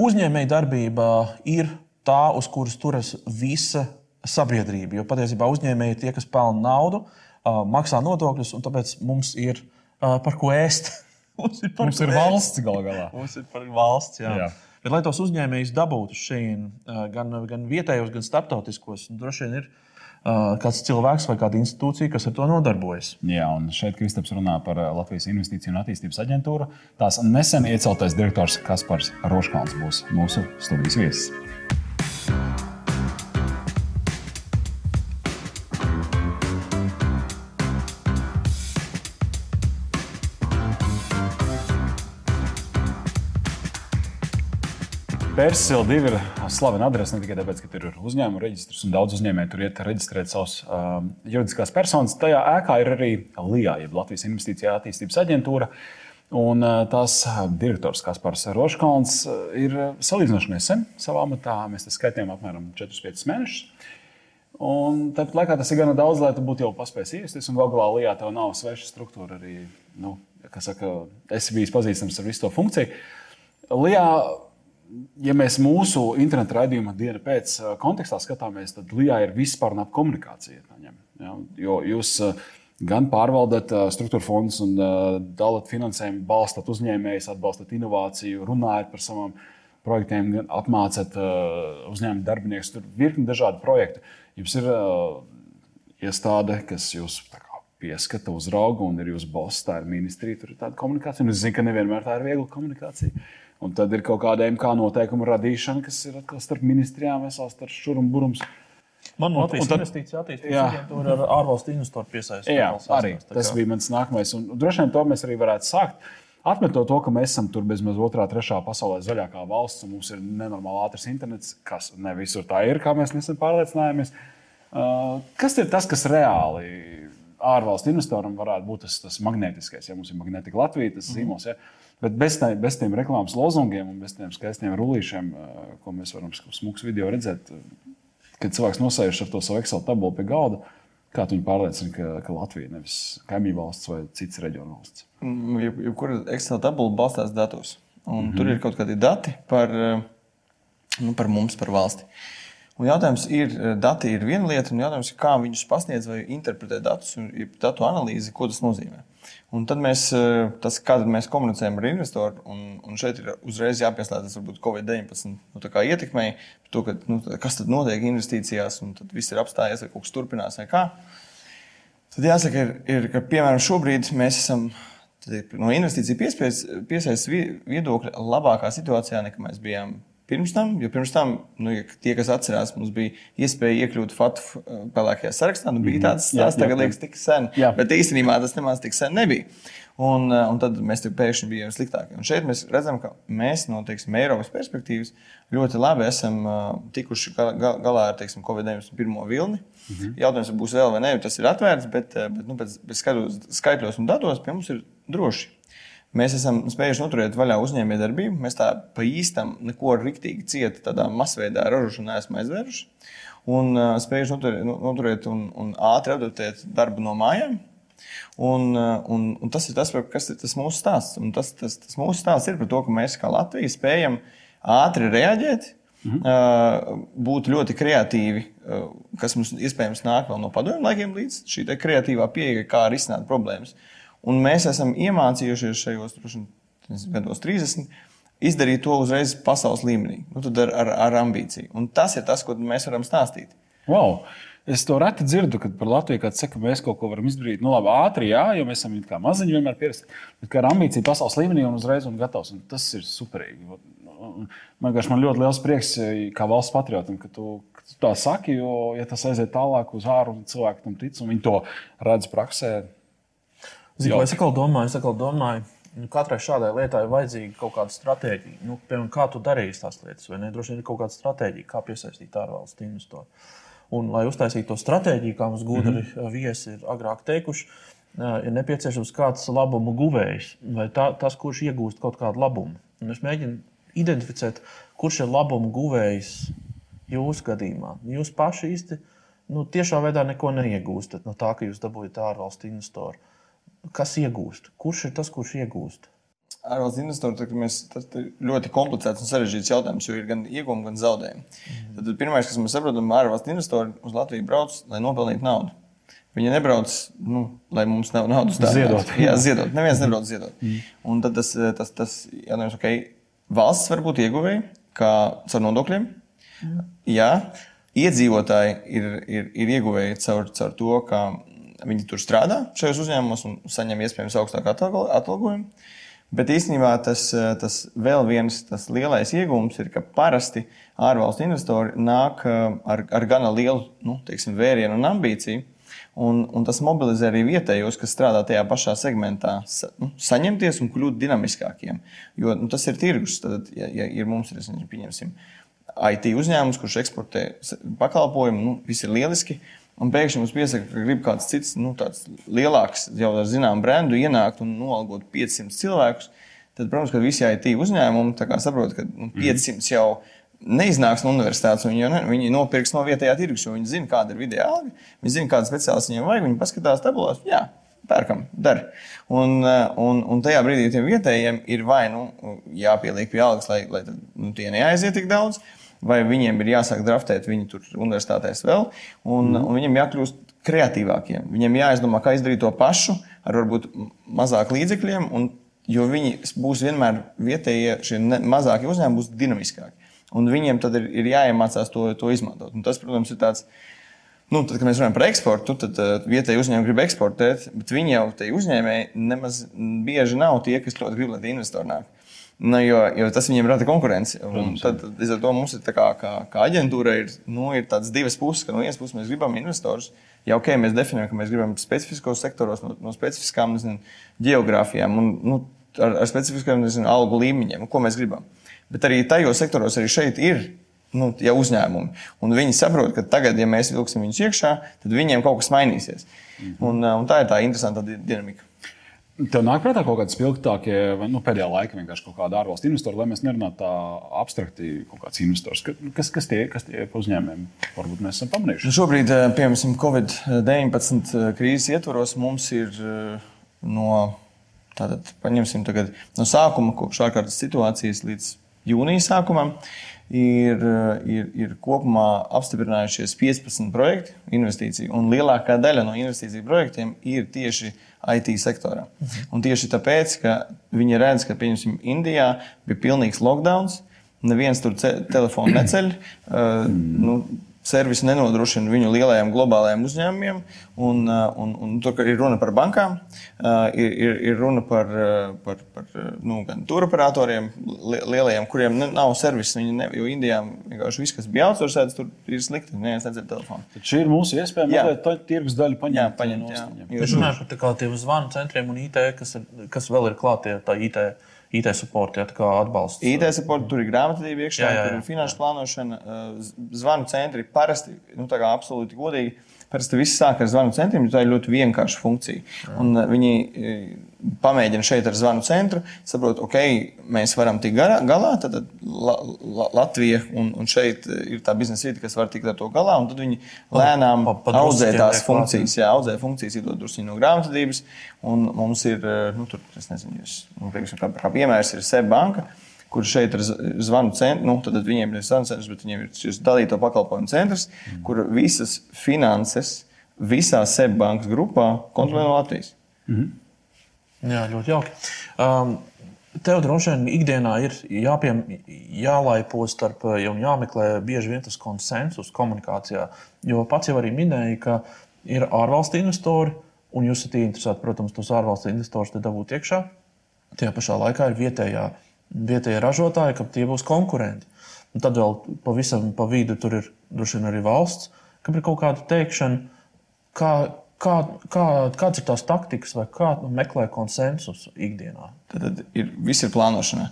uzņēmēja darbība ir tā, uz kuras turas visa sabiedrība. Jo patiesībā uzņēmēji ir tie, kas pelna naudu, maksā nodokļus, un tāpēc mums ir par ko ēst. mums ir, mums ir valsts gal galā. Mums ir par valsts. Jā. Jā. Bet, lai tos uzņēmējus dabūtu šeit, gan, gan vietējos, gan starptautiskos, droši vien ir kāds cilvēks vai kāda institūcija, kas ar to nodarbojas. Jā, un šeit Kristaps runā par Latvijas Investīciju un attīstības aģentūru. Tās nesen ieceltais direktors Kaspars Roškalns būs mūsu studijas viesis. Persila 2 ir slavena adrese ne tikai tāpēc, ka tur ir uzņēmuma reģistrs un daudz uzņēmēju tur iet reģistrēt savus um, juridiskās personas. Tajā ēkā ir arī LIA, jeb Latvijas Investīcijā attīstības aģentūra. Un uh, tās direktors Kaspars Roškalns uh, ir salīdzinoši nesen savā amatā. Mēs skaitījām apmēram 4-5 mēnešus. Un tāpat laikā tas ir gana daudz, lai tu būtu jau paspējis iesties. Un galā Lijā tev nav sveša struktūra arī. Nu, saka, esi bijis pazīstams ar visu to funkciju. Lijā ja mēs mūsu internetu raidījuma dienu pēc kontekstā skatāmies, tad LIBE ir vispār ap komunikācija. Ja? Jo jūs gan pārvaldat struktūra fondus un dalat finansējumu, balstat uzņēmējus, atbalstat inovāciju, runājat par savām projektiem, gan apmācat uzņēmumu darbiniekus. Tur ir virkni dažādu projektu. Jums ir iestāde, kas jūs pieskata, uzrauga un ir jūsu boss, tā ir ministrija, tur ir tāda komunikācija. Un es zinu, ka nevienmēr tā ir viegla komunikācija. Un tad ir kaut kāda MK noteikuma radīšana, kas ir starp ministrijām, vesels starp šurum burums. Man no Latvijas investīcija attīstības aģentūra ar ārvalstu investoru piesaistību. Jā, arī tas bija mans nākamais. Un droši vien to mēs arī varētu sākt. Atmetot to, ka mēs esam tur bezmaz otrā, trešā pasaulē zaļākā valsts, un mums ir nenormāli ātrs internets, kas ne visur tā ir, kā mēs nesen pārliecinājāmies. Uh, kas ir tas, kas reāli ārvalstu investoram varētu būt tas, tas magnētiskais? Ja mums ir magnētika Latvija, tas mhm. zīmols. Mm -hmm. ja? Bet bez, tā, bez tiem reklāmas lozungiem un bez tiem skaistiem rullīšiem, ko mēs varam smūgs video redzēt, kad cilvēks nosēžas ar to savu Excel tabulu pie galda, kā viņi pārliecina, ka, ka Latvija nevis kaimiņu valsts vai cits reģionu valsts. Mm, jebkura Excel tabula balstās datos. Un mm -hmm. Tur ir kaut kādi dati par, nu, par mums, par valsti. Un jautājums ir, dati ir viena lieta, un jautājums ir, kā viņus pasniedz vai interpretē datus un datu analīzi, ko tas nozīmē. Un tad mēs, eh, tas, kā mēs komunicējam ar investoru, un, un šeit ir uzreiz jāpieslēdzas varbūt Covid-19 nu, ietekmei, to, ka, nu, kas tad notiek investīcijās, un tad viss ir apstājies, vai kaut kas turpinās, vai kā. Tad jāsaka, ir, ir, ka piemēram šobrīd mēs esam no investīciju piesaistes viedokļa labākā situācijā nekā mēs bijām Pirms tam, jo pirms tam, nu, ja tie, kas atcerās, mums bija iespēja iekļūt FATF uh, pelēkajā sarakstā. Nu, bija mhm. tāds stāsts, tagad liekas, tik sen. Jā. Bet īstenībā tas nemaz tik sen nebija. Un, uh, un tad mēs pēkšņi bijām sliktāki. Un šeit mēs redzam, ka mēs no teiksim, Eiropas perspektīvas ļoti labi esam uh, tikuši galā ar teiksim, Covid-19 pirmo vilni. -hmm. Jautājums, būs vēl vai nē, tas ir atvērts, bet, bet nu, pēc, pēc skaitļos un datos pie mums ir droši. Mēs esam spējuši noturēt vaļā uzņēmējdarbību. Mēs tā pa īstam neko riktīgi cieta tādā masveidā ražošanā neesam aizvēruši. Un uh, spējuši noturēt, nu, noturēt un, un ātri adaptēt darbu no mājām. Un, un, un tas ir tas, kas ir tas mūsu stāsts. Un tas, tas, tas mūsu stāsts ir par to, ka mēs kā Latvija spējam ātri reaģēt, Mhm. Uh, būt ļoti kreatīvi, kas mums iespējams nāk no padomju laikiem līdz šī kreatīvā pieeja, kā risināt problēmas. Un mēs esam iemācījušies šajos nezinu, gados 30 izdarīt to uzreiz pasaules līmenī, nu, ar, ar, ar ambīciju. Un tas ir tas, ko mēs varam stāstīt. Wow. Es to reti dzirdu, kad par Latviju kāds saka, ka mēs kaut ko varam izdarīt. Nu, labi, ātri, jā, jo mēs esam kā maziņi vienmēr pierasti. Bet kā ar ambīciju pasaules līmenī un uzreiz un gatavs. Un tas ir superīgi. Man vienkārši man ļoti liels prieks, kā valsts patriotam, ka tu, ka tu tā saki, jo, ja tas aiziet tālāk uz āru, un cilvēki tam tic, un viņi to redz praksē, Zinu, es atkal domāju, es atkal domāju. Nu, katrai šādai lietai ir vajadzīga kaut kāda stratēģija. Nu, piemēram, kā tu darīsi tās lietas, vai ne? Droši vien ir kaut kāda stratēģija, kā piesaistīt ārvalstu investoru. Un, lai uztaisītu to stratēģiju, kā mums gudri mm -hmm. viesi ir agrāk teikuši, ir nepieciešams kāds labumu guvējs vai tā, tas, kurš iegūst kaut kādu labumu. Un es mēģinu identificēt, kurš ir labumu guvējs jūsu gadījumā. Jūs paši īsti nu, tiešā veidā neko neiegūstat no tā, ka jūs dabūjat ārvalstu investoru kas iegūst? Kurš ir tas, kurš iegūst? ārvalstu investoru, mēs, tas ir ļoti komplicēts un sarežģīts jautājums, jo ir gan iegūmi, gan zaudējumi. Mm. Tad, pirmais, kas mēs saprotam, ārvalstu investori uz Latviju brauc, lai nopelnītu naudu. Viņi nebrauc, nu, lai mums nav naudas veidā. Ziedot. Jā, ziedot. Neviens nebrauc ziedot. Mm. Un tad tas, tas, tas jautājums, ok, valsts var būt ieguvēji, kā caur nodokļiem. Mm. Jā, iedzīvotāji ir, ir, ir ieguvēji caur, caur to, ka viņi tur strādā šajos uzņēmumos un saņem iespējams augstāku atalgojumu. Bet īstenībā tas, tas vēl viens tas lielais iegūms ir, ka parasti ārvalstu investori nāk ar, ar gana lielu nu, teiksim, vērienu un ambīciju. Un, un tas mobilizē arī vietējos, kas strādā tajā pašā segmentā, sa, nu, saņemties un kļūt dinamiskākiem. Jo nu, tas ir tirgus. Tad, ja, ja ir mums ir, pieņemsim, IT uzņēmums, kurš eksportē pakalpojumu, nu, viss ir lieliski. Un pēkšņi mums piesaka, ka grib kāds cits, nu, tāds lielāks, jau ar zināmu brendu ienākt un nolgot 500 cilvēkus. Tad, protams, ka visi IT uzņēmumi saprot, ka nu, 500 mhm. jau neiznāks no universitātes. Viņi, ne, viņi nopirks no vietējā tirgus, jo viņi zina, kāda ir vidējā alga. Viņi zina, kādas speciālistus viņiem vajag. Viņi paskatās tabulās, jā, pērkam, dara. Un, un, un tajā brīdī tiem vietējiem ir vai nu jāpieliek pie algas, lai, lai tad, nu, tie neaiziet tik daudz vai viņiem ir jāsāk draftēt viņi tur universitātēs vēl, un, mm. un viņiem jākļūst kreatīvākiem. Viņiem jāizdomā, kā izdarīt to pašu ar varbūt mazāk līdzekļiem, un, jo viņi būs vienmēr vietējie, šie ne, mazākie uzņēmumi būs dinamiskāki. Un viņiem tad ir, ir jāiemācās to, to izmantot. Un tas, protams, ir tāds. Nu, tad, kad mēs runājam par eksportu, tad uh, vietējie uzņēmumi grib eksportēt, bet viņi jau tie uzņēmēji nemaz bieži nav tie, kas ļoti grib, lai investori nāk. Nu, jo, jo tas viņiem rada konkurenci. Tad, līdz ar to mums ir kā, kā, kā aģentūra, ir, nu, ir tādas divas puses, ka no vienas puses mēs gribam investorus. Ja ok, mēs definējam, ka mēs gribam specifiskos sektoros, no, no specifiskām nezinu, geogrāfijām un nu, ar, ar specifiskiem nezinu, algu līmeņiem, ko mēs gribam. Bet arī tajos sektoros, arī šeit ir nu, ja uzņēmumi. Un viņi saprot, ka tagad, ja mēs vilksim viņus iekšā, tad viņiem kaut kas mainīsies. -hmm. un, un tā ir tā interesanta dinamika. Tev nāk prātā kaut kādi spilgtākie, vai nu, pēdējā laikā vienkārši kaut kāda ārvalstu investora, lai mēs nerunātu tā abstrakti, kaut kāds investors. Kas, kas tie ir uzņēmējiem? Varbūt mēs esam pamanījuši. Nu, šobrīd, eh, piemēram, Covid-19 eh, krīzes ietvaros, mums ir eh, no, tātad, tagad, no sākuma, kopš ārkārtas situācijas līdz jūnija sākumam, ir, ir, ir kopumā apstiprinājušies 15 projekti investīciju, un lielākā daļa no investīciju projektiem ir tieši IT sektorā. Mhm. Un tieši tāpēc, ka viņi redz, ka, piemēram, Indijā bija pilnīgs lockdown, neviens tur telefonu neceļ. Uh, nu, servis nenodrošina viņu lielajiem globālajiem uzņēmumiem. Un, uh, un, un tur ir runa par bankām, uh, ir, ir, ir runa par, uh, par, par nu, gan turoperatoriem, lielajiem, kuriem nav servisa. Ne, jo Indijā vienkārši viss, kas bija outsourcēts, tur ir slikti. Neviens nedzird telefonu. Tad šī ir mūsu iespēja mazliet to tirgus daļu paņemt. Jā, paņemt. Jā. Jūs runājat par tiem zvanu centriem un IT, kas, ir, kas vēl ir klātie tā IT. IT supporta, ja, atbalsts. IT supporta, tur ir grāmatvedība iekšā, jā, jā, jā. tur ir finanšu plānošana, zvanu centri parasti, nu, tā kā absolūti godīgi. Parasti viss sāk ar zvanu centriem, jo tā ir ļoti vienkārša funkcija. Un viņi pamēģina šeit ar zvanu centru, saprot, ok, mēs varam tikt galā, tad la, la, Latvija un, un šeit ir tā biznesa vieta, kas var tikt ar to galā, un tad viņi lēnām pa, pa, audzē tās funkcijas, jā, audzē funkcijas, iedod drusku no grāmatvedības, mums ir, nu, tur, nezinu, jūs, nu, priekšam, kā, kā piemērs ir SEB banka, kur šeit ir zvanu centrs, nu, tad viņiem ir zvanu centrs, bet viņiem ir šis dalīto pakalpojumu centrs, mm. kur visas finanses visā SEB bankas grupā kontrolē no Latvijas. Mm -hmm. Jā, ļoti jauki. Um, Tev droši vien ikdienā ir jāpiem, jālaipo starp, jau jāmeklē bieži vien tas konsensus komunikācijā. Jo pats jau arī minēja, ka ir ārvalstu investori, un jūs esat interesēti, protams, tos ārvalstu investorus te dabūt iekšā. Tajā pašā laikā ir vietējā, vietējā ražotāja, ka tie būs konkurenti. Un tad vēl pavisam pa vidu tur ir droši vien arī valsts, kam ir kaut kāda teikšana, kā, Kā, kā, kādas ir tās taktikas, vai kā meklē konsensusu ikdienā? Tad, ir, viss ir plānošana.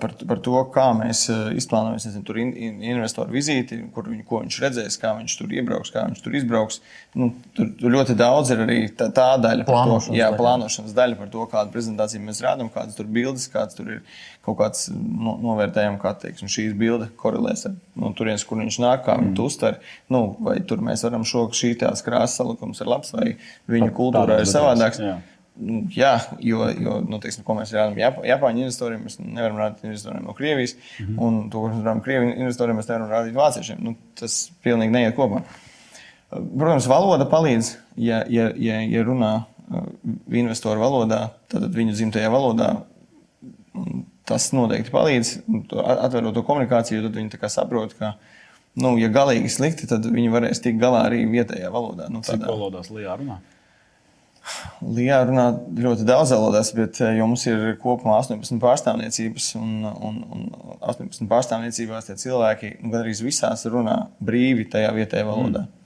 Par, par to, kā mēs izplānojam nezinu, tur in, in, investoru vizīti, kur viņu, viņš redzēs, kā viņš tur iebrauks, kā viņš tur izbrauks. Nu, tur, tur ļoti daudz ir arī tā, tā daļa, plānošanas, to, jā, daļa. plānošanas daļa par to, kādu prezentāciju mēs rādām, kādas tur bildes, kāds tur ir kaut kāds no, novērtējums, kā teiksim, šīs bilde korelēs ar no turienes, kur viņš nāk, kā mm. viņu uztver. Nu, vai tur mēs varam šo šī tās krāsas salikums ir labs, vai viņa kultūra ir savādāks. Nu, jā, jo, jo nu, teiksim, ko mēs rādām Jap Japāņu investoriem, mēs nevaram rādīt investoriem no Krievijas, mm -hmm. un to, ko mēs rādām Krievijas investoriem, mēs nevaram rādīt vāciešiem. Nu, tas pilnīgi neiet kopā. Protams, valoda palīdz, ja, ja, ja, ja runā investoru valodā, tad viņu dzimtajā valodā. Tas noteikti palīdz. Atverot to komunikāciju, tad viņi saprot, ka nu, ja galīgi slikti, tad viņi varēs tikt galā arī vietējā valodā. Nu, tādā... Cik valodās Lijā runā? Lijā runā ļoti daudz valodās, bet eh, mums ir kopumā 18 pārstāvniecības, un, un, un 18 pārstāvniecībās tie cilvēki nu, gandrīz visās runā brīvi tajā vietējā valodā. Mm.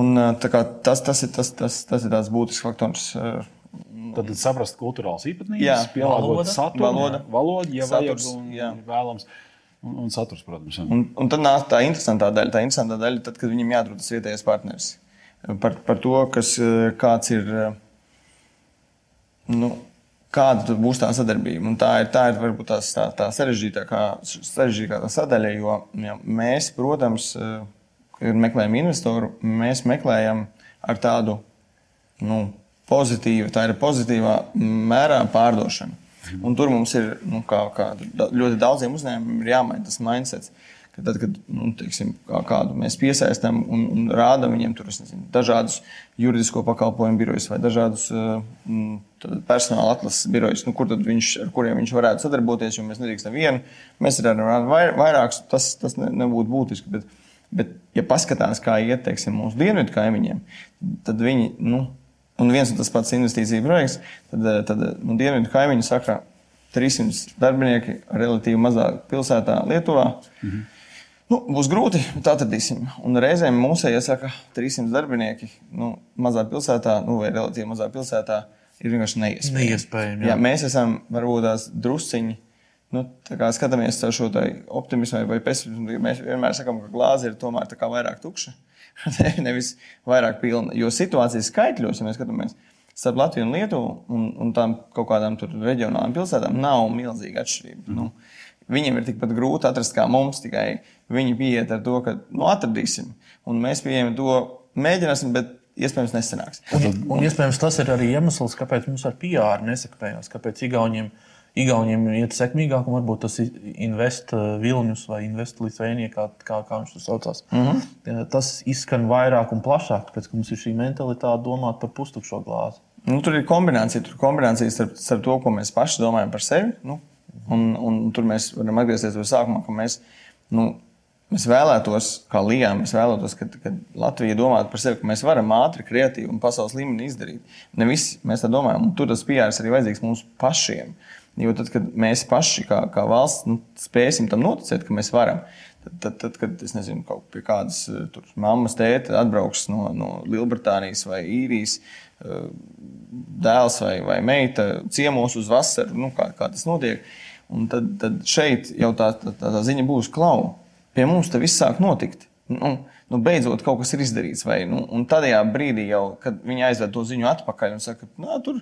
Un, eh, kā, tas, tas, ir, tas, tas, tas ir tāds būtisks faktors. Eh, Tad saprast kultūrāls īpatnības, pielāgot saturu, valoda, valoda ja saturs, vajag un jā. vēlams. Un, un saturs, protams. Jā. Un, un tad nāk tā interesantā daļa. Tā interesantā daļa, tad, kad viņam jāatrod tas vietējais partneris. Par, par to, kas, kāds ir. Nu, kāda būs tā sadarbība? Un tā ir, tā ir varbūt tās, tā, tā sarežģītākā, sarežģītākā sadaļa, jo ja, mēs, protams, kad meklējam investoru, mēs meklējam ar tādu nu, pozitīvu, tā ir pozitīvā mērā pārdošana. Un tur mums ir nu, kā, kā ļoti daudziem uzņēmumiem jāmaina tas mindset. Ka tad, kad nu, teiksim, kā kādu mēs piesaistām un, un rādām viņiem tur, nezinu, dažādus juridisko pakalpojumu birojus vai dažādus uh, personāla atlases birojus, nu, kur viņš, ar kuriem viņš varētu sadarboties, jo mēs nedrīkstam vienu, mēs redzam vairākus, tas, tas ne, nebūtu būtiski. Bet, bet, ja paskatās, kā iet teiksim, mūsu dienvidu kaimiņiem, tad viņi. Nu, un viens un tas pats investīcija projekts, tad, eh, tad nu, dienvidu kaimiņu saka, 300 darbinieki relatīvi mazā pilsētā Lietuvā. Mhm. Nu, būs grūti, bet atradīsim. Un reizēm mums iesaka 300 darbinieki nu, mazā pilsētā, nu, vai relatīvi mazā pilsētā, ir vienkārši neiespējami. neiespējami jā. Jā, mēs esam varbūt tās drusciņi. Nu, skatāmies uz šo optimismu vai pesimismu. Mēs vienmēr sakām, ka glāze ir tomēr vairāk tukša. nevis vairāk pilna. Jo situācijas skaitļos, ja mēs skatāmies starp Latviju un Lietuvu un, un tām kaut kādām reģionālām pilsētām, nav milzīga atšķirība. Mm. Nu, Viņiem ir tikpat grūti atrast, kā mums, tikai viņi pieiet ar to, ka nu, atradīsim. Un mēs pieejam to, mēģināsim, bet iespējams nesanāks. Un, un iespējams tas ir arī iemesls, kāpēc mums ar PR nesakpējās, kāpēc Igauniem ir Igauniem iet sekmīgāk, un varbūt tas invest uh, Vilnius vai invest Litvēnija, kā, kā, kā viņš to saucās. Mm -hmm. Tas izskan vairāk un plašāk, tāpēc ka mums ir šī mentalitāte domāt par pustukšo glāzi. Nu, tur ir kombinācija, tur ir kombinācija starp, starp to, ko mēs paši domājam par sevi. Nu, un, un tur mēs varam atgriezties pie sākuma, ka mēs, nu, mēs vēlētos, kā Lijā, mēs vēlētos, ka, ka Latvija domātu par sevi, ka mēs varam ātri, kreatīvi un pasaules līmenī izdarīt. Ne visi mēs tā domājam, un tur tas PR arī vajadzīgs mums pašiem. Jo tad, kad mēs paši, kā, kā valsts, nu, spēsim tam noticēt, ka mēs varam, tad, tad, tad kad es nezinu, kaut pie kādas eh, tur, mammas tēta atbrauks no, no Lielbritānijas vai īrijas, eh, dēls vai, vai meita ciemos uz vasaru, nu, kā, kā tas notiek. Un tad, tad šeit jau tā, tā, tā, tā ziņa būs klau. Pie mums tas viss sāk notikt. Nu, nu, beidzot kaut kas ir izdarīts. Vai, nu, un tādā brīdī, jau, kad viņi aizved to ziņu atpakaļ un saka, ka tur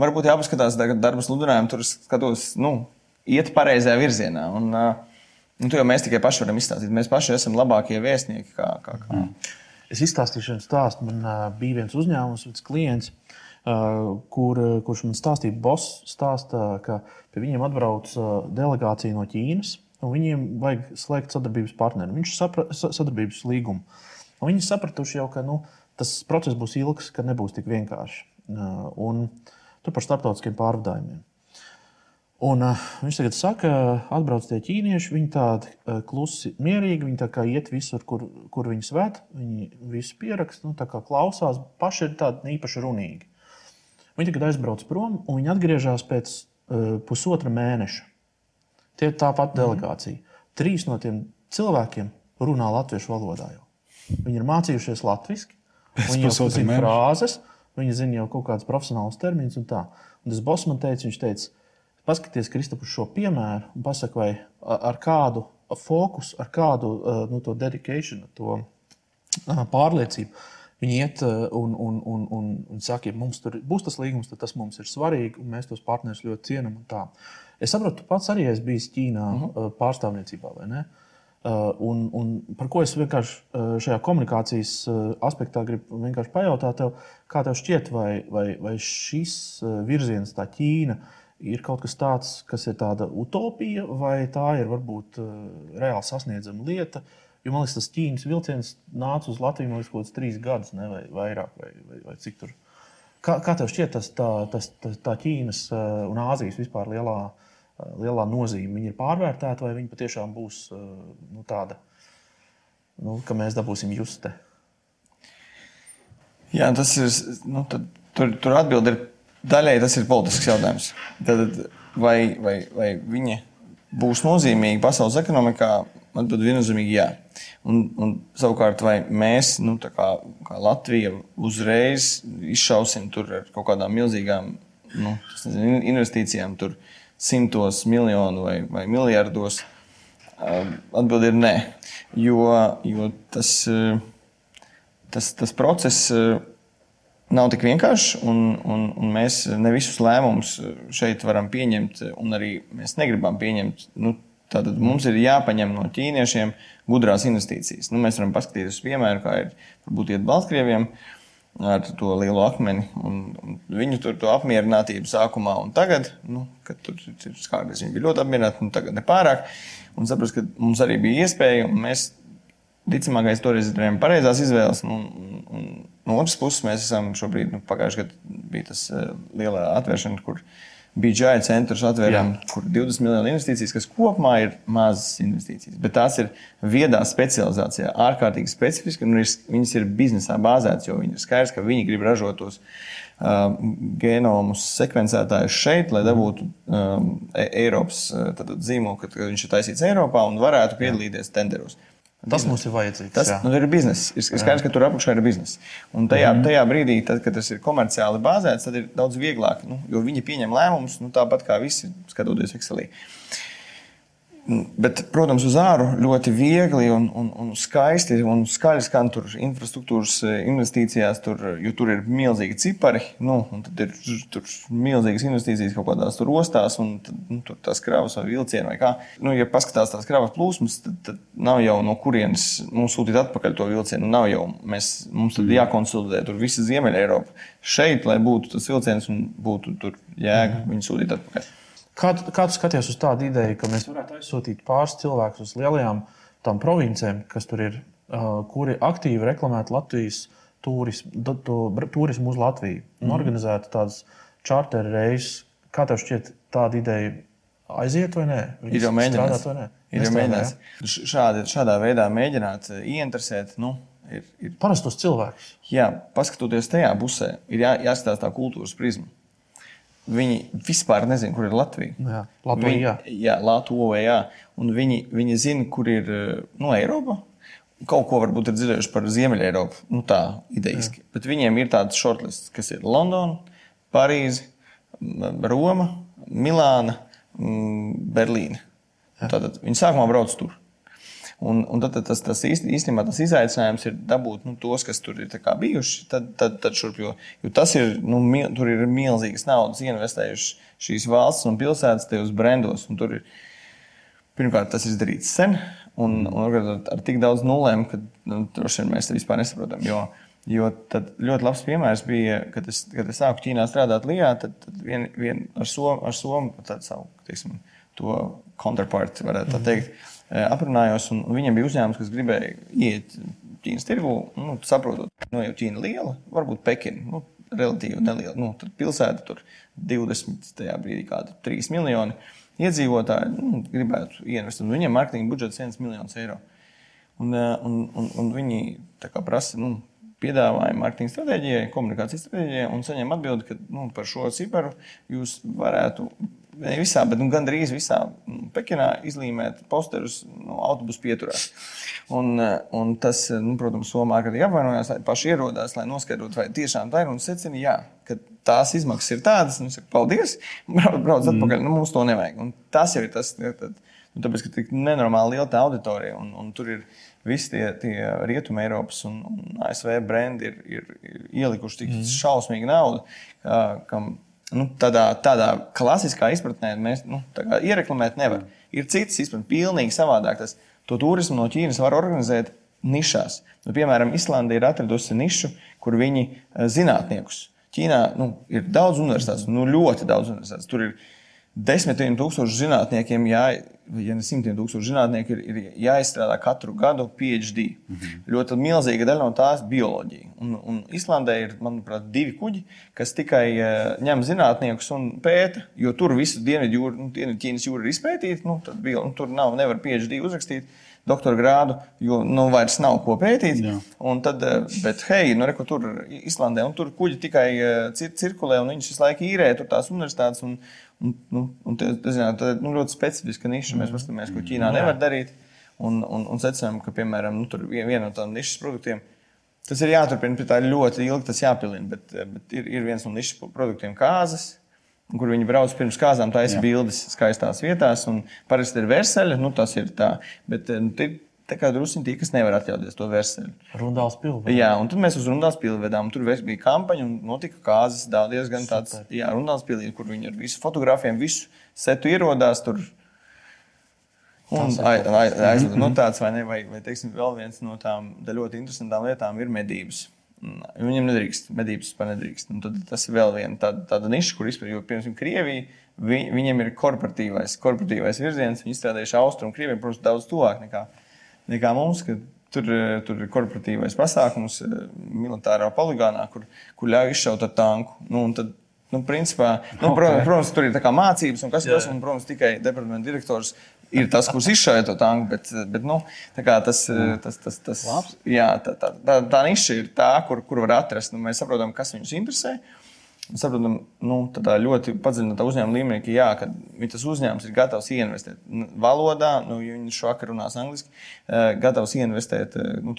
varbūt jāpaskatās, tagad darba sludinājumu tur skatos, nu, iet pareizajā virzienā. Un, un to jau mēs tikai paši varam izstāstīt. Mēs paši esam labākie vēstnieki. Kā, kā, kā. Mm. Es izstāstīšu vienu stāstu. Man uh, bija viens uzņēmums, viens klients, uh, kur, kurš man stāstīja, boss stāsta, ka pie viņiem atbrauc uh, delegācija no Ķīnas. Viņiem vajag slēgt sadarbības partneri. Viņš sapra, sadarbības līgumu. Un viņi sapratuši jau, ka nu, tas process būs ilgs, ka nebūs tik vienkārši. Uh, un, Tur par starptautiskiem pārvadājumiem. Un, uh, viņš tagad saka, atbrauc tie ķīnieši, viņi tādi uh, klusi, mierīgi, viņi tā kā iet visur, kur, kur viņi svēta, viņi visu pieraksta, nu, klausās, paši ir tādi īpaši runīgi. Viņi tagad aizbrauc prom, un viņi atgriežas pēc uh, pusotra mēneša. Tie ir tāpat mhm. delegācija. Mm. Trīs no tiem cilvēkiem runā latviešu valodā. Jau. Viņi ir mācījušies latviešu, viņi jau zina frāzes. Viņi zina jau kaut kādus profesionālus terminus un tā. Un tas boss man teica, viņš teica, paskaties, Kristap, uz šo piemēru un pasaka, vai ar kādu fokusu, ar kādu nu, to dedikāciju, to pārliecību. Viņi iet un, un, un, un, un saka, ja mums tur būs tas līgums, tad tas mums ir svarīgi, un mēs tos partnerus ļoti cienām. Es saprotu, tu pats arī esi bijis Ķīnā uh mhm. -huh. pārstāvniecībā, vai ne? Un, un par ko es vienkārši šajā komunikācijas aspektā gribu pajautāt, tev, kā tev šķiet, vai, vai, vai šis virziens, tā Ķīna, ir kaut kas tāds, kas ir tāda utopija, vai tā ir varbūt reāli sasniedzama lieta. Jo man liekas, tas Ķīnas vilciens nāca uz Latviju no kaut kādas trīs gadus, ne, vai vairāk, vai, vai, vai cik tur. Kā, kā tev šķiet, tas, tā, tas, tā, tā Ķīnas un Āzijas vispār lielā uh, lielā nozīme. Viņi ir pārvērtēti, vai viņi patiešām būs nu, tāda, nu, ka mēs dabūsim juste. Jā, tas ir. Nu, tad, tur tur atbildi ir daļai tas ir politisks jautājums. Tad, vai, vai, vai viņi būs nozīmīgi pasaules ekonomikā? Atbildi viennozīmīgi jā. Un, un savukārt, vai mēs, nu, kā, kā Latvija, uzreiz izšausim tur ar kaut kādām milzīgām nu, nezinu, investīcijām, tur simtos miljonu vai, vai miljardos? Atbilde ir nē. Jo, jo tas, tas, tas process nav tik vienkāršs, un, un, un mēs ne visus lēmumus šeit varam pieņemt, un arī mēs negribam pieņemt. Nu, Tātad mums ir jāpaņem no ķīniešiem gudrās investīcijas. Nu, mēs varam paskatīties uz piemēru, kā ir varbūt iet Baltkrieviem. Uh, ar to lielu akmeni. Un, un viņu tur to apmierinātību sākumā un tagad, nu, kad tur kādreiz viņi bija ļoti apmierināti, un tagad nepārāk. Un saprast, ka mums arī bija iespēja, un mēs ticamākais toreiz darījām pareizās izvēles. Un, un, un no otras puses, mēs esam šobrīd, nu, pagājušajā gadā bija tas uh, lielā atvēršana, kur uh, BGI centrus atvērām, kur 20 miljonu investīcijas, kas kopumā ir mazas investīcijas, bet tās ir viedā specializācijā, ārkārtīgi specifiski, un viņas ir biznesā bāzētas, jo viņi ir skaidrs, ka viņi grib ražot tos uh, genomus sekvencētājus šeit, lai dabūtu um, Eiropas uh, zīmolu, ka, ka viņš ir taisīts Eiropā un varētu piedalīties tenderos. Jā. Tas mums ir vajadzīgs. Tas jā. nu, ir biznesa. Ir skaidrs, ka tur apakšā ir biznesa. Un tajā, mm -hmm. tajā brīdī, tad, kad tas ir komerciāli bāzēts, tad ir daudz vieglāk. Nu, jo viņi pieņem lēmumus nu, tāpat kā visi skatoties Excelī. Bet, protams, uz āru ļoti viegli un, un, un skaisti un skaļi skan tur infrastruktūras eh, investīcijās, tur, jo tur ir milzīgi cipari. Nu, tad ir tur milzīgas investīcijas kaut kādās ostās, un tad, nu, tur tās kravas vai vilcieni vai kā. Nu, ja paskatās tās kravas plūsmas, tad, tad nav jau no kurienes mums sūtīt atpakaļ to vilcienu. Nav jau mēs, mums tad jākonsultē tur visa Ziemeļa Eiropa. Šeit, lai būtu tas vilciens un būtu tur jēga viņu sūtīt atpakaļ. Kā, kā tu skaties uz tādu ideju, ka mēs varētu aizsūtīt pāris cilvēkus uz lielajām tām provincēm, kas tur ir, uh, kuri aktīvi reklamētu Latvijas turismu, turismu uz Latviju un mm. organizētu tādas charter reizes? Kā tev šķiet, tāda ideja aiziet vai nē? Viņas ir jau mēģināts. Ir jau mēģināts. Šādi, šādā veidā mēģināt ieinteresēt. Nu, ir, ir... Parastos cilvēkus. Jā, paskatoties tajā pusē, ir jā, jāskatās tā kultūras prizma. Viņi vispār nezina, kur ir Latvija. Jā, Latvija. Viņi, jā. Latvija. Jā. Un viņi, viņi zina, kur ir nu, Eiropa. Kaut ko varbūt ir dzirdējuši par Ziemeļa Eiropu. Nu, tā idejiski. Jā. Bet viņiem ir tāds shortlist, kas ir Londona, Parīze, Roma, Milāna, Berlīna. Tātad viņi sākumā brauc tur. Un, un tad, tad tas, tas īstenībā tas izaicinājums ir dabūt nu, tos, kas tur ir bijuši. Tad, tad, tad šurp, jo, jo tas ir, nu, mil, tur ir milzīgas naudas investējušas šīs valsts un pilsētas tajos brendos. Tur ir, pirmkārt, tas ir izdarīts sen, un, un ar, ar tik daudz nulēm, ka nu, droši vien mēs to vispār nesaprotam. Jo, jo tad ļoti labs piemērs bija, kad es, kad es sāku Ķīnā strādāt Lijā, tad, tad vien, vien ar Somu, ar Somu savu, teiksim, to counterpart, varētu tā teikt. Mm aprunājos, un viņam bija uzņēmums, kas gribēja iet Ķīnas tirgu, nu, saprotot, ka nu, jau Ķīna ir liela, varbūt Pekina. Nu, Relatīvi neliela. Nu, tur pilsēta tur 20, tajā brīdī kādi 3 miljoni iedzīvotāji nu, gribētu ieinvestēt. Viņiem mārketinga budžets 1 miljonus eiro. Un, un, un, un viņi prasa nu, piedāvājumu mārketinga stratēģijai, komunikācijas stratēģijai un saņem atbildi, ka nu, par šo ciparu jūs varētu ne visā, bet nu, gandrīz visā nu, Pekinā izlīmēt posterus no nu, autobusu pieturās. Un, eh, un tas, eh, nu, protams, Somā arī apvainojās, lai paši ierodās, lai noskaidrotu, vai tiešām tā ir. Un secina, jā, ka tās izmaksas ir tādas, un es saku, paldies, brauc, brauc mm. atpakaļ, nu, mums to nevajag. Un tas jau ir tas, tad, nu, tāpēc, ka tik nenormāli liela tā auditorija, un, un tur ir visi tie, tie rietumē Eiropas un, un ASV brendi ir, ir, ir ielikuši tik mm. šausmīgu naudu, ka, kam nu, tādā, tādā klasiskā izpratnē mēs nu, iereklamēt nevaram. Ir citas izpratnes, pilnīgi savādāk. Tas To turismu no Ķīnas var organizēt nišās. Nu, piemēram, Islanda ir atradusi nišu, kur viņi eh, zinātniekus. Ķīnā nu, ir daudz universitātes, nu, ļoti daudz universitātes. Tur ir desmitiem tūkstošu zinātniekiem, jā, ja ne simtiem tūkstošu zinātnieku, ir, ir jāizstrādā katru gadu PhD. Mm -hmm. Ļoti milzīga daļa no tās ir bioloģija. Un, un Islandē ir, manuprāt, divi kuģi, kas tikai uh, ņem zinātniekus un pēta, jo tur visu dienvidu jūru, nu, Ķīnas jūra ir izpētīta. Nu, bio, nu, tur nav, nevar PhD uzrakstīt. Doktora grādu, jo nu, vairs nav ko pētīt. Tad, bet, hei, nu, reku, tur Islandē, un tur kuģi tikai cir cirkulē, un viņš visu laiku īrē tur tās universitātes. Un, Un, nu, un te, zināt, tā ir nu, ļoti specifiska niša. Mēs paskatāmies, ko Ķīnā nevar darīt. Un, un, un secinām, ka, piemēram, nu, viena no tādiem nišas produktiem, tas ir jāturpina, pie tā ļoti ilgi tas jāpilina. Bet, bet ir, ir viens no nišas produktiem kāzas. Kur viņi brauc pirms kāzām, taisa bildes skaistās vietās. Parasti ir verseļi, nu tas ir tā. Bet nu, tā kā druskuļi tie, kas nevar atļauties to verseli. Rundāls pilsēta. Jā, un tad mēs uz Rundāls pilsētu vedām. Tur bija kampaņa un notika kāzas diezgan tāds, Super. jā, Rundāls pilsēta, kur viņi ar visu fotografiem, visu setu ierodās. Tur. Un aizvadīt no tāds, vai ne? Vai, vai teiksim, vēl viens no tām ļoti interesantām lietām ir medības. Viņam nedrīkst, medības vispār nedrīkst. Un tad tas ir vēl viena tāda, tāda niša, kur vispār, jo, piemēram, Krievija, vi, viņiem ir korporatīvais, korporatīvais virziens. Viņi izstrādājuši austrumu Krieviju, protams, daudz tuvāk nekā nekā mums. Tur, tur ir korporatīvais pasākums, eh, militārā poligānā, kur, kur ļauj izšaut ar tanku. Nu, tad, nu, principā, nu, okay. protams, protams, tur ir mācības, un kas tas ir. Protams, tikai departamenta direktors ir tas, kurš izšauja to tanku. Bet, bet nu, tas, tas, tas, tas, jā, tā, tā, tā, tā niša ir tā, kur, kur var atrast. Nu, mēs saprotam, kas viņus interesē. Uh, saprotam, nu, tādā ļoti padziļinātā uzņēmuma līmenī, ka, jā, ka tas uzņēmums ir gatavs ieinvestēt valodā, nu, ja viņš šo vakaru runās angliski, eh, gatavs ieinvestēt, eh, nu,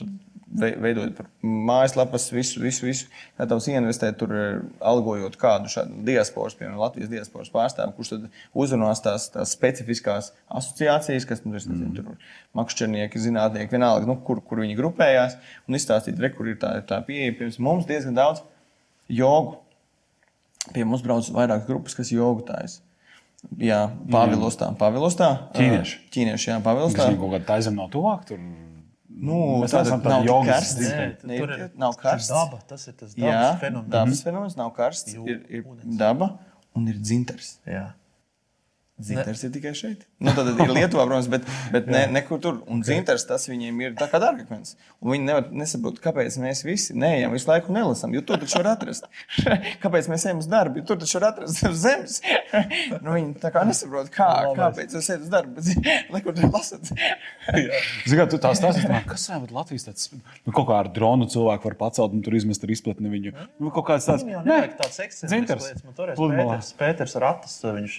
veidojot mājaslapas, visu, visu, visu, gatavs ieinvestēt tur, eh, algojot kādu šādu diasporas, piemēram, Latvijas diasporas pārstāvu, kurš tad uzrunās tās, tās specifiskās asociācijas, kas, nu, nezinu, mm. tur makšķernieki, zinātnieki, vienalga, nu, kur, kur viņi grupējās, un izstāstīt, re, kur ir tā, tā pieeja. Pirms mums diezgan daudz jogu Pie mums brauc vairākas grupas, kas taisa. Jā, Pāvilostā. Pāvilostā ķīnieši. Ķīnieši, jā, Pāvilostā. Viņi kaut kādā taizem nav tuvāk. Tur... Nu, mēs neesam tādi jogi. Tur ir, nav karsts. Daba, tas ir tas dabas jā, fenomens. Dabas fenomens nav karsts. Ir, ir daba un ir dzintars. Jā. Zintars ne. ir tikai šeit. Nu, tad ir Lietuvā, protams, bet, bet ne, nekur tur. Un okay. zintars tas viņiem ir tā kā dārgakmens. Un viņi nevar nesaprot, kāpēc mēs visi neejam visu laiku nelasām, jo tur taču var atrast. kāpēc mēs ejam uz darbu, jo tur taču var atrast zem zemes. nu, viņi tā kā nesaprot, kā, kāpēc jūs ejat uz darbu, nekur tur lasat. Zināt, tu tās tās, kas ir Latvijas tāds, nu, kaut kā ar dronu cilvēku var pacelt un tur izmest ar izplatni viņu. Nu, kaut kāds tāds, nē, tāds ekscents. Pēters, Pēters Ratas, viņš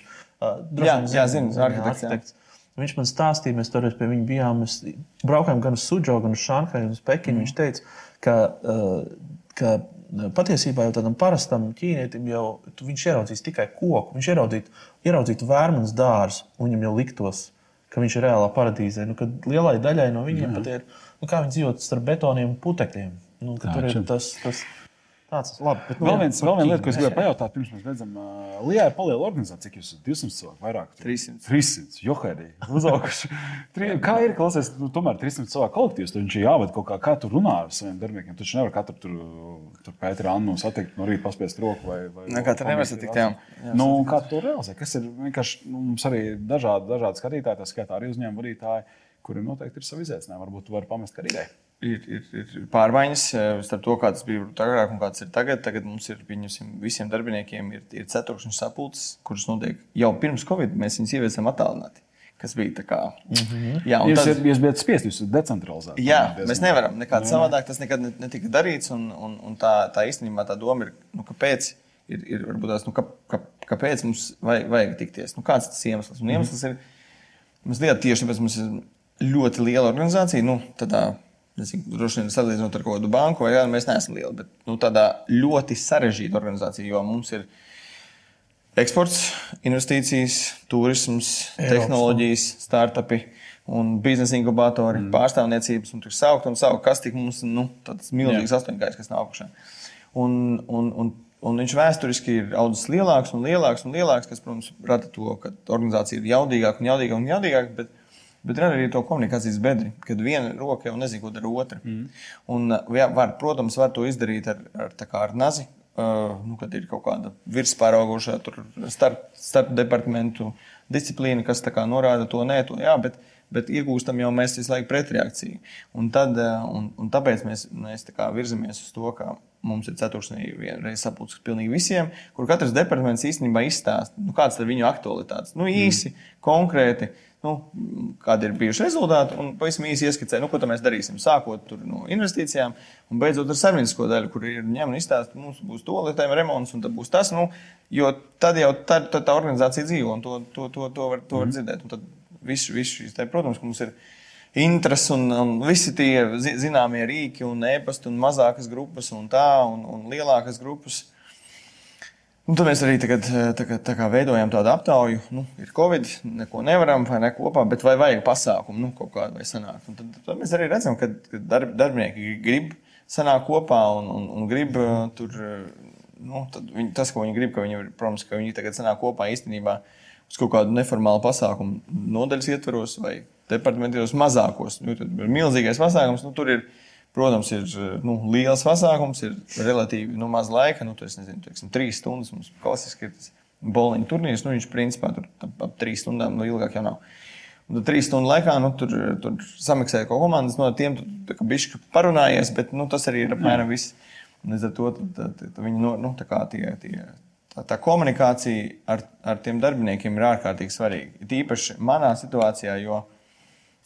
jā, jā, zinu, arhitekts. Viņš man stāstīja, mēs toreiz pie viņa bijām. Mēs braukājām gan uz Sudžo, gan uz Šanhaju, gan uz Pekinu. Mm. Viņš teica, ka, ka patiesībā jau tādam parastam ķīnietim jau viņš ieraudzīs tikai koku. Viņš ieraudzītu, ieraudzītu vērmanas dārzu, un viņam jau liktos, ka viņš ir reālā paradīzē. Nu, lielai daļai no viņiem mm. pat ir, nu, kā viņi dzīvo starp betoniem un putekļiem. Nu, tur ir tas. tas Tāds labi. Bet, nu, vēl, viens, vēl viena lieta, ko es gribēju pajautāt, pirms mēs redzam, uh, Lijā ir paliela organizācija, cik jūs esat 200 cilvēku, vairāk. 300. 300. Johēdī. Uzauguši. kā ir, klausies, nu, tomēr 300 cilvēku kolektīvs, tad viņš ir jāved kaut kā, kā tur runā ar saviem darbiniekiem. Taču nevar katru tur, tur Pēteru Annu satikt, no rīta paspiest roku vai. vai ne, katru nevar satikt, jā. nu, kā to realizē? Kas ir vienkārši, nu, mums arī dažādi, dažādi skatītāji, tā skaitā arī uzņēmuma vadītāji, kuriem noteikti ir savi izaicinājumi. Varbūt tu vari pamest kā ideju ir, ir, ir pārmaiņas eh, starp to, kāds bija agrāk un kāds ir tagad. Tagad mums ir visiem darbiniekiem ir, ir ceturkšņu sapulces, kuras notiek jau pirms Covid. Mēs viņus ieviesam attālināti. Kas bija tā kā. Mm -hmm. Jā, jūs, tad, jūs bijat spiest, jūs esat decentralizēti. Jā, mēs nevaram nekādā savādāk. Tas nekad netika darīts. Un, un, un tā, tā īstenībā tā doma ir, nu, kāpēc, ir, ir varbūt tās, nu, kā, kā, kāpēc mums vajag, vajag tikties. Nu, kāds tas iemesls? Un iemesls mm -hmm. ir mazliet tieši tāpēc, mums ir ļoti liela organizācija. Nu, tādā, Nezinu, droši vien salīdzinot ar kādu banku, vai jā, mēs neesam lieli, bet nu, tādā ļoti sarežģīta organizācija, jo mums ir eksports, investīcijas, turisms, Eiropas. tehnoloģijas, startupi un biznesa inkubatori, mm. pārstāvniecības, un tur saukt un saukt, kas tik mums nu, tāds milzīgs astoņgājs, kas nav augšā. Un, un, un, un viņš vēsturiski ir audzis lielāks un lielāks un lielāks, kas, protams, rada to, ka organizācija ir jaudīgāka un jaudīgāka un jaudīgāka. Bet, ir arī to komunikācijas bedri, kad viena roka jau nezina, ko dara otra. Mm. Un, jā, var, protams, var to izdarīt ar, ar, ar nazi, uh, nu, kad ir kaut kāda virspāraugošā starp, starp departamentu disciplīna, kas norāda to nē, to jā. Bet, bet iegūstam jau mēs visu laiku pretreakciju. Un, tad, un, un tāpēc mēs, mēs tā virzamies uz to, ka Mums ir ceturksnī vienreiz sapulcs pilnīgi visiem, kur katrs departaments īstenībā izstāsta, nu, kādas ir viņu aktualitātes. Nu, īsi, mm. konkrēti, nu, kādi ir bijuši rezultāti, un pavisam īsi ieskicē, nu, ko mēs darīsim. Sākot no investīcijām un beidzot ar savienīsko daļu, kur ir ņemta izstāsta, mums būs to lietotājiem remonts, un tad būs tas. Nu, jo tad jau tad, tad tā organizācija dzīvo, un to, to, to, to, var, to var mm. dzirdēt. Un tad šīs, tā, protams, mums ir intereses un, un visi tie zināmie rīki un e-pasta un mazākas grupas un tā un, un lielākas grupas. Un tad mēs arī tagad, tagad tā veidojam tādu aptauju. Nu, ir Covid, neko nevaram vai ne kopā, bet vai vajag pasākumu, nu, kaut kādu vai sanākt. Un tad, tad mēs arī redzam, ka darb, darbinieki grib sanākt kopā un, un, un grib uh, tur, nu, viņi, tas, ko viņi grib, ka viņi, protams, ka viņi tagad sanāk kopā īstenībā uz kaut kādu neformālu pasākumu nodaļas ietveros vai departamentos mazākos. Nu, tur ir milzīgais pasākums. Nu, tur ir, protams, ir nu, liels pasākums, ir relatīvi nu, maz laika. Nu, tas ir trīs stundas. Mums klasiski ir tas bowling turnīrs. Nu, viņš principā tur ap trīs stundām nu, ilgāk jau nav. Un tad trīs stundu laikā nu, tur, tur samaksāja kaut komandas, no tiem bišķi parunājies, bet nu, tas arī ir apmēram viss. Līdz ar to tad, tad, tad viņi nu, tā, tie, tie, tā, tā komunikācija ar, ar tiem darbiniekiem ir ārkārtīgi svarīga. Tīpaši manā situācijā, jo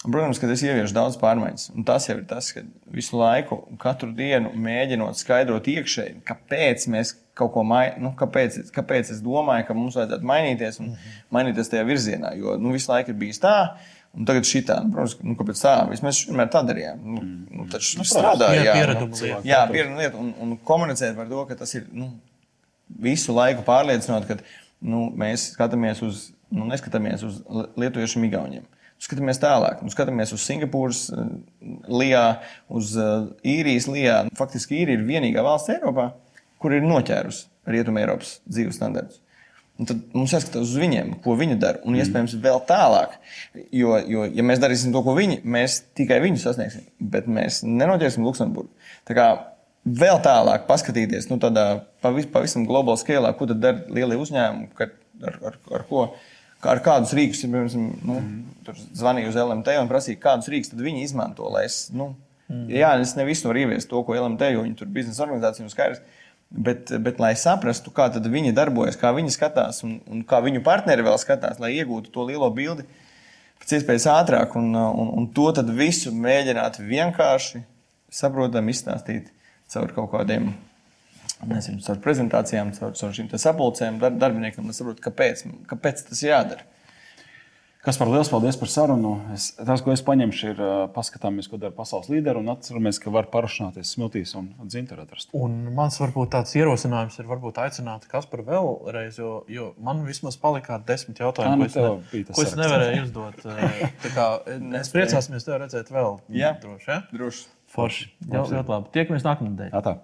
Protams, ka es ieviešu daudz pārmaiņas. Un tas jau ir tas, ka visu laiku, katru dienu mēģinot skaidrot iekšēji, kāpēc mēs kaut ko mainām, nu, kāpēc, kāpēc es domāju, ka mums vajadzētu mainīties un mm -hmm. mainīties tajā virzienā. Jo nu, visu laiku ir bijis tā. Un tagad šī tā, nu, protams, nu, kāpēc tā? Mēs vienmēr tā darījām. Nu, mm. nu, taču nu, strādāja, jā, lieta. Jā, piereduma lieta. Un, un komunicēt par to, ka tas ir nu, visu laiku pārliecinot, ka nu, mēs skatāmies uz, nu, neskatāmies uz lietuviešiem igauniem. Skatāmies tālāk, nu, skatāmies uz Singapūras uh, lijā, uz uh, īrijas lijā. Faktiski īrija ir vienīgā valsts Eiropā, kur ir noķērusi rietumē Eiropas dzīves standartus. Un tad mums jāskatās uz viņiem, ko viņi dara, un iespējams vēl tālāk. Jo, jo, ja mēs darīsim to, ko viņi, mēs tikai viņus sasniegsim, bet mēs nenoķersim Luksemburgu. Tā kā vēl tālāk paskatīties, nu, tādā pavis, pavisam globālā skēlā, ko tad dara lielie uzņēmumi, ar, ar, ar, ar ko ar kādus rīkus, piemēram, nu, mm. zvanīju uz LMT un prasīju, kādus rīkus viņi izmanto. Es, nu, mm. Jā, es ne visu varu ieviest to, ko LMT, jo viņi tur biznesa organizācija ir skaidrs. Bet, bet, lai saprastu, kā viņi darbojas, kā viņi skatās un, un kā viņu partneri vēl skatās, lai iegūtu to lielo bildi pēc iespējas ātrāk, un, un, un to visu mēģināt vienkārši, saprotami izstāstīt caur kaut kādiem nezinu, caur prezentācijām, caur, caur šīm sapulcēm, dar, darbiniekam, lai saprotu, kāpēc, kāpēc tas jādara. Kas par lielu paldies par sarunu. Es, tas, ko es paņemšu, ir paskatāmies, ko dara pasaules līderi un atceramies, ka var parašanāties smiltīs un dzintaru atrast. Un mans varbūt tāds ierosinājums ir varbūt aicināt Kasparu vēlreiz, jo, jo man vismaz palika desmit jautājumi, nu, ko es, ne, ko es nevarēju uzdot. kā, es priecāsimies tevi redzēt vēl. Jā, droši. Ja? droši. Forši. Jā, ļoti labi. Tiekamies nākamnedēļ.